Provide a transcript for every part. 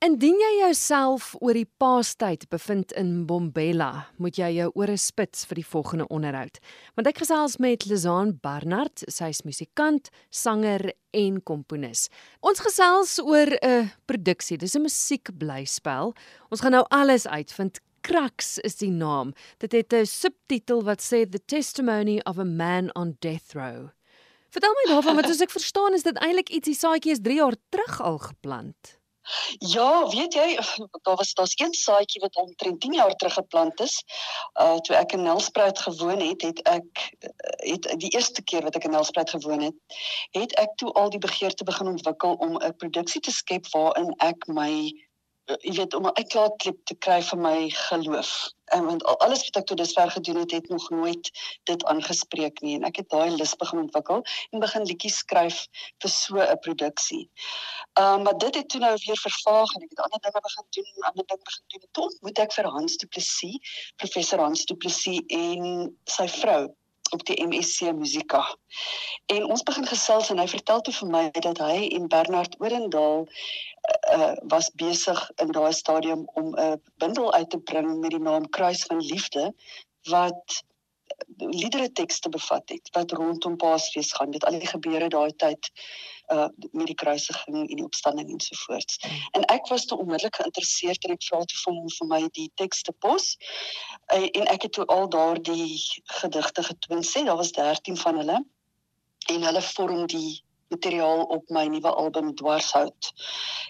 Indien jy jouself oor die paastyd bevind in Bombela, moet jy jou ore spits vir die volgende onderhoud. Want ek gesels met Lizaan Barnard, sy is musikant, sanger en komponis. Ons gesels oor 'n produksie, dis 'n musiekblyspel. Ons gaan nou alles uitvind. Crux is die naam. Dit het 'n subtitel wat sê The Testimony of a Man on Death Row. Vertel my daarvan, want soos ek verstaan is dit eintlik iets die saadjie is 3 jaar terug al geplant. Ja, weet jy, daar was daar's een saadjie wat omtrent 10 jaar terug geplant is. Uh toe ek in Nelspruit gewoon het, het ek het die eerste keer wat ek in Nelspruit gewoon het, het ek toe al die begeerte begin ontwikkel om 'n produksie te skep waarin ek my jy weet om 'n uitlaatklep te kry vir my geloof en want alles wat ek tot dusver gedoen het het nog nooit dit aangespreek nie en ek het daai lus begin ontwikkel en begin liedjies skryf vir so 'n produksie. Ehm um, maar dit het toe nou weer vervaag en ek het ander dinge begin doen, ander dinge begin doen. Tot moet ek vir Hans Du Plessis, professor Hans Du Plessis en sy vrou op die MSc Musika. En ons begin gesels en hy vertel toe vir my dat hy en Bernard Orendaal uh, was besig in daai stadium om 'n bundel uit te bring met die naam Kruis van Liefde wat liedere tekste bevat het wat rondom Paasfees gaan. Dit al die gebeure daai tyd uh met die kruisiging en die opstanding ensovoorts. En ek was toe onmiddellik geïnteresseerd en ek vra toe vir hom vir my die tekste pos. Uh, en ek het toe al daardie gedigte getoon sê daar was 13 van hulle en hulle vorm die materiaal op my nuwe album Dwarshout.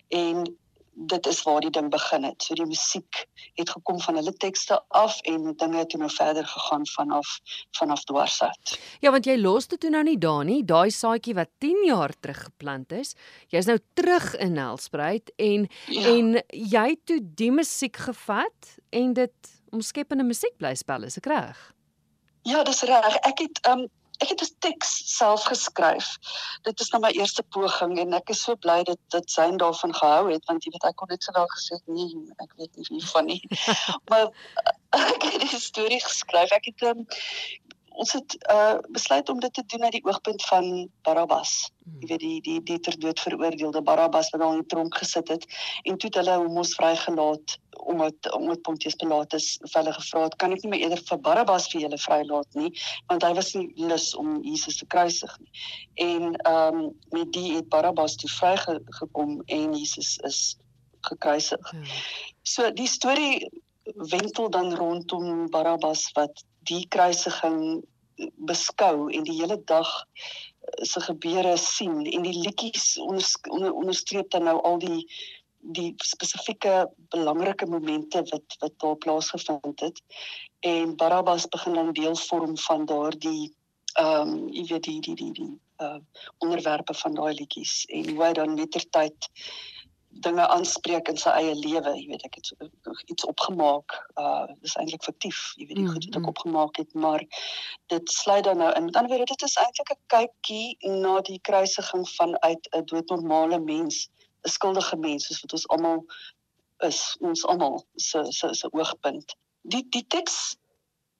En dit is waar die ding begin het. So die musiek het gekom van hulle tekste af en dinge het nou verder gegaan vanaf vanaf Dwarshout. Ja, want jy los dit toe nou nie daar nie, daai saadjie wat 10 jaar terug geplant is. Jy's nou terug in Nelspruit en ja. en jy toe die musiek gevat en dit omskep in 'n musiekblyspel, is ek reg? Ja, dis reg. Ek het um ek het 'n teks self geskryf. Dit is nou my eerste poging en ek is so bly dat dit syn daarvan gehou het want jy weet ek kon net sowel gesê nee, ek weet nie wie van nie. maar ek het die storie geskryf. Ek het um, ons het uh, besluit om dit te doen uit die oogpunt van Barabbas. Jy weet die die die ter dood veroordeelde Barabbas wat daar in die tronk gesit het en toe het hulle hom ons vrygelaat omdat omdat Pontius Pilatus vir hulle gevra het kan ek nie meer eerder vir Barabbas vir julle vrylaat nie want hy was nie lus om Jesus te kruisig nie. En ehm um, met die het Barabbas toe vrygekom en Jesus is gekruisig. Ja. So die storie wentel dan rondom Barabbas wat die kruisiging beskou en die hele dag eh, se gebeure sien. En die liedjies onder, onderstreep dan nou al die die spesifieke belangrike momente wat wat daar plaasgevind het. En Barabbas begin dan deel vorm van daardie ehm um, jy weet die die die die uh onderwerpe van daai liedjies. En hoe hy dan lettertyd dinge aanspreek in sy eie lewe, jy weet ek het so, iets opgemaak. Uh dis eintlik fiktief, jy weet die mm, goed wat ek mm. opgemaak het, maar dit sluit dan nou in. Met ander woorde, dit is eintlik 'n kykie na die kruisiging vanuit 'n doodnormale mens, 'n skuldige mens soos wat ons almal is, ons almal se se se oogpunt. Die die teks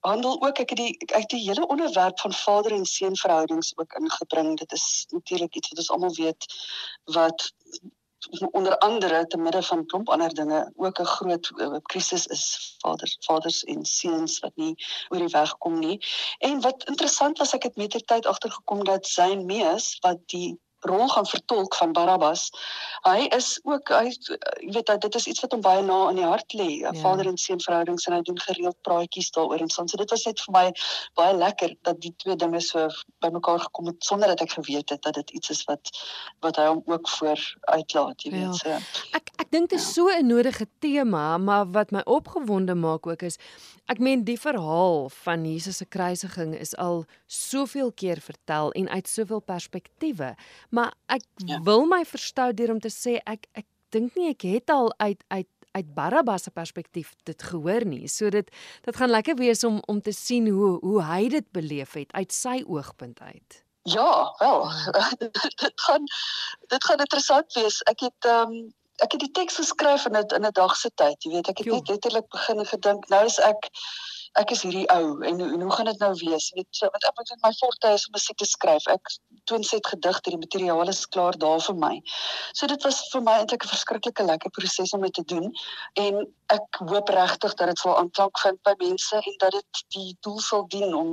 handel ook ek het die ek het die hele onderwerp van vader en seun verhoudings ook ingebring. Dit is natuurlik iets wat ons almal weet wat onder andere te midde van klomp ander dinge ook 'n groot uh, krisis is vaders vaders en seuns wat nie oor die weg kom nie. En wat interessant was ek het met die tyd agtergekom dat sy mees wat die rol gaan vertolk van Barabbas. Hy is ook hy jy weet dit is iets wat hom baie na in die hart lê, ja. vader en seun verhoudings en hy doen gereeld praatjies daaroor en so. So dit was net vir my baie lekker dat die twee dinge so bymekaar gekom het sonder dat ek geweet het dat dit iets is wat wat hy hom ook voor uitlaat, jy weet. Ja. So. Ek ek dink dit is ja. so 'n nodige tema, maar wat my opgewonde maak ook is Ek meen die verhaal van Jesus se kruisiging is al soveel keer vertel en uit soveel perspektiewe, maar ek ja. wil my verstou deur om te sê ek ek dink nie ek het al uit uit uit Barabbas se perspektief dit gehoor nie. So dit dit gaan lekker wees om om te sien hoe hoe hy dit beleef het uit sy oogpunt uit. Ja, wel. dit gaan dit gaan interessant wees. Ek het ehm um, ek het die teks geskryf in 'n in 'n dag se tyd, jy weet, ek het jo. net letterlik begin gedink, nou is ek ek is hierdie ou en, en hoe gaan dit nou wees? Weet, so, wat ek met my forte is om musiek te skryf. Ek toon set gedigte, die materiaal is klaar daar vir my. So dit was vir my eintlik 'n verskriklike lekker proses om dit te doen en ek hoop regtig dat dit sal aanklank vind by mense en dat dit die doel sal dien om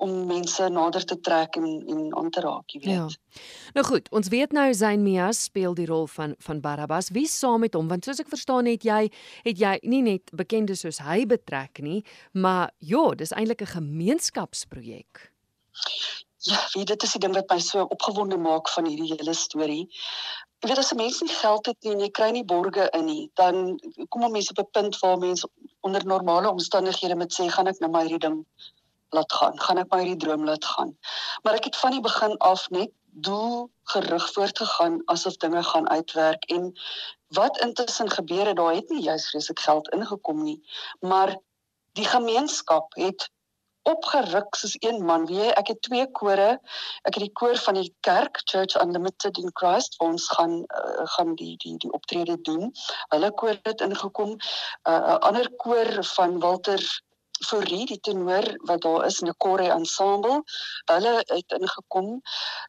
om mense nader te trek en en aan te raak, jy weet. Ja. Nou goed, ons weet nou Zayn Mia speel die rol van van Barabbas. Wie saam met hom? Want soos ek verstaan het jy het jy nie net bekendes soos hy betrek nie, maar ja, dis eintlik 'n gemeenskapsprojek. Ja, weet dit is die ding wat my so opgewonde maak van hierdie hele storie. Jy weet as 'n mens nie geld het nie en jy kry nie borge in nie, dan kom mense op 'n punt waar mense onder normale omstandighede met sê gaan ek nou maar hierdie ding laat gaan, gaan ek my hierdie droom laat gaan. Maar ek het van die begin af net doel gerig voortgegaan asof dinge gaan uitwerk en wat intussen gebeur het, daar het nie juist vreeslik geld ingekom nie, maar die gemeenskap het opgeruk soos een man. Wie ek het twee kore. Ek het die koor van die kerk Church Unlimited in Christ waar ons gaan uh, gaan die die die optrede doen. Hulle koor het ingekom. Uh, 'n uh, ander koor van Walter Fourie die tenor wat daar is in 'n choir ensemble. Hulle het ingekom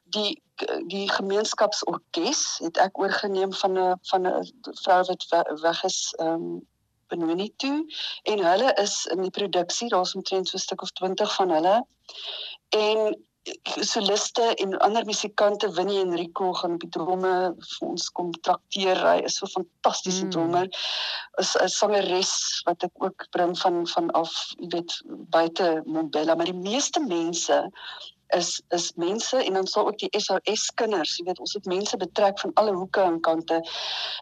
die die gemeenskapsorkes het ek oorgeneem van 'n van 'n vrou wat weg is ehm um, Benoni toe en hulle is in die produksie daar's omtrent so 'n stuk of 20 van hulle en soliste en ander musikante Winnie en Rico gaan op die drome vir ons kom trakteer. Hy is so fantastiese mm. drummer. Is 'n sangeres wat ek ook bring van van af, jy weet, buite Mombela, maar die meeste mense is is mense en dan sal ook die SOS kinders, jy weet, ons het mense betrek van alle hoeke en kante.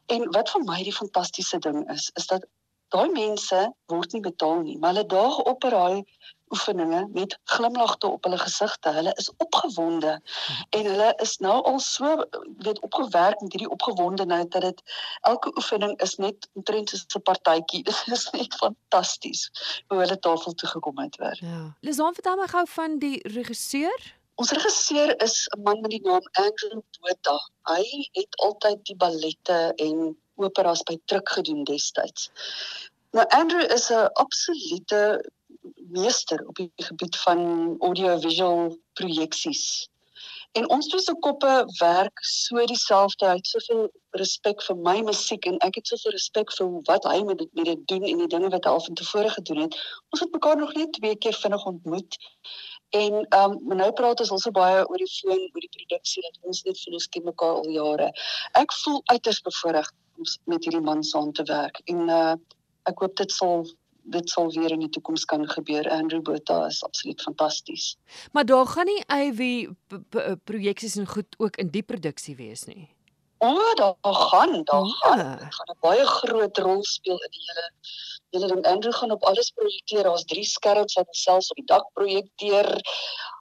En wat vir my die fantastiese ding is, is dat daai mense word nie betaal nie, maar hulle daag op op daai oefeninge met glimlagte op hulle gesigte. Hulle is opgewonde en hulle is nou al so weet opgewerk met hierdie opgewondenheid dat dit elke oefening is net omtrent soos 'n partytjie. Dit is net fantasties hoe hulle tafel toe gekom het weer. Ja. Lisan vertel my gou van die regisseur. Ons regisseur is 'n man met die naam Andrew Botha. Hy het altyd die ballette en operas by druk gedoen destyds. Nou Andrew is 'n absolute meester op die gebied van audiovisual projeksies. En ons twee se koppe werk so dieselfde. Hy het soveel respek vir my musiek en ek het soveel respek vir wat hy met dit met dit doen en die dinge wat hy al van tevore gedoen het. Ons het mekaar nog net twee keer vinnig ontmoet. En ehm um, nou praat ons also baie oor die foon, oor die produksie dat ons net vir ons ken mekaar al jare. Ek voel uiters bevoorreg om met hierdie man saam te werk en uh ek hoop dit sal dit sal weer in die toekoms kan gebeur. Andrew Botha is absoluut fantasties. Maar daar gaan nie Ivy projeksies en goed ook in die produksie wees nie. O, oh, daar gaan, daar ja. gaan. Dit gaan 'n baie groot rol speel in die hele hele ding. Andrew gaan op alles projekteer. Daar's drie skerms wat selfs op die dak projekteer.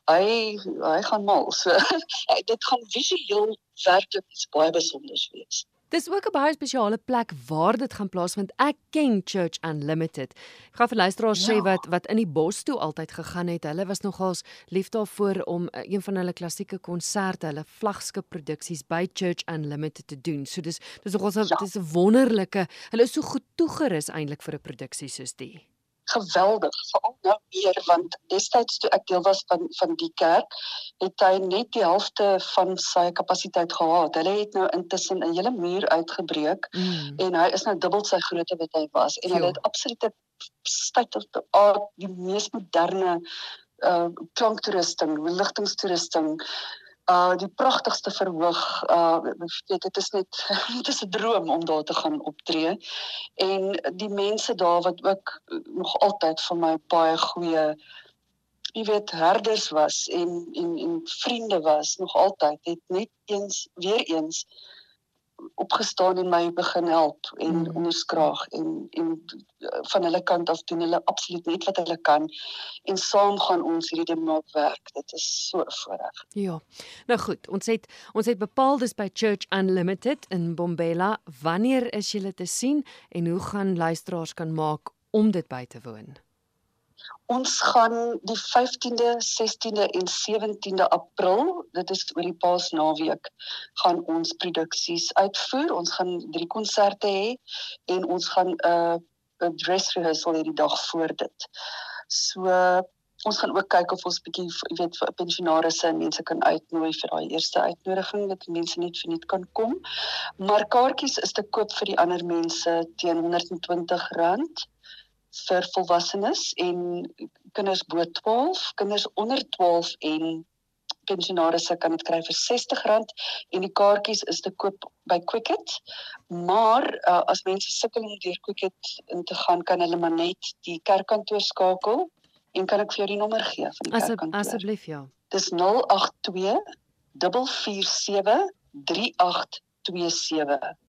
Hy hy gaan mal. So dit gaan visueel werklik baie besonder wees. Dis ook 'n baie spesiale plek waar dit gaan plaasvind. Ek ken Church Unlimited. Ek gaan vir luisteraars ja. sê wat wat in die bos toe altyd gegaan het. Hulle was nogals lief daarvoor om uh, een van hulle klassieke konserte, hulle vlaggenskap produksies by Church Unlimited te doen. So dis dis nogals ja. dis 'n wonderlike. Hulle is so goed toegerus eintlik vir 'n produksie soos die geweldig veral nou weer want destyds toe ek deel was van van die kerk het hy net die helfte van sy kapasiteit gehad. Hulle het nou intussen 'n hele muur uitgebreek mm. en hy is nou dubbel sy grootte wat hy was en hulle het absolute state of the art die mees moderne uh klanktoerusting, ligtingstoerusting uh die pragtigste verhoog uh weet dit is net dit is 'n droom om daar te gaan optree. En die mense daar wat ook nog altyd vir my baie goeie jy weet herders was en en en vriende was nog altyd het net eens weer eens opgestaan en my begin help en mm. onderskraag en en van hulle kant af doen hulle absoluut net wat hulle kan en saam gaan ons hierdie ding maak werk. Dit is so voorreg. Ja. Nou goed, ons het ons het bepaal dis by Church Unlimited in Bombela. Wanneer is julle te sien en hoe gaan luisteraars kan maak om dit by te woon? Ons gaan die 15de, 16de en 17de April, dit is oor die Paasnaweek, gaan ons produksies uitvoer. Ons gaan drie konserte hê en ons gaan 'n uh, 'n dress rehearsal hierdie dag voor dit. So ons gaan ook kyk of ons bietjie jy weet vir pensionaarsse en mense kan uitnooi vir daai eerste uitnodiging dat mense net vir net kan kom. Maar kaartjies is te koop vir die ander mense teen R120 vir volwassenes en kinders bo 12, kinders onder 12 en pensionaarsse kan dit kry vir R60 en die kaartjies is te koop by Quicket. Maar uh, as mense sukkel om deur Quicket in te gaan, kan hulle maar net die kerkkantoor skakel en kan ek vir jou die nommer gee van die kerkkantoor. Asseblief ja. Dis 082 447 3827.